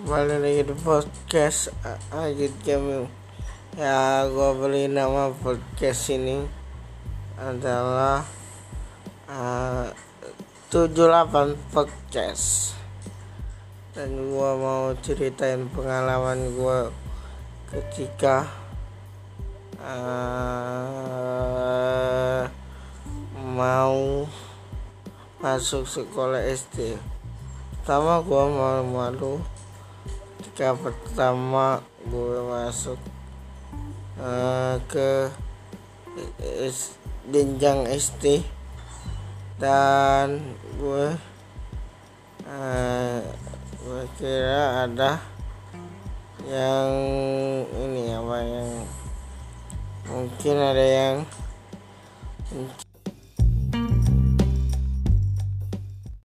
kembali lagi di podcast Agit Jamil. Ya gue beli nama podcast ini adalah uh, 78 podcast. Dan gue mau ceritain pengalaman gue ketika uh, mau masuk sekolah SD pertama gue malu-malu ketika pertama gue masuk uh, ke jenjang SD dan gue uh, gue kira ada yang ini apa yang mungkin ada yang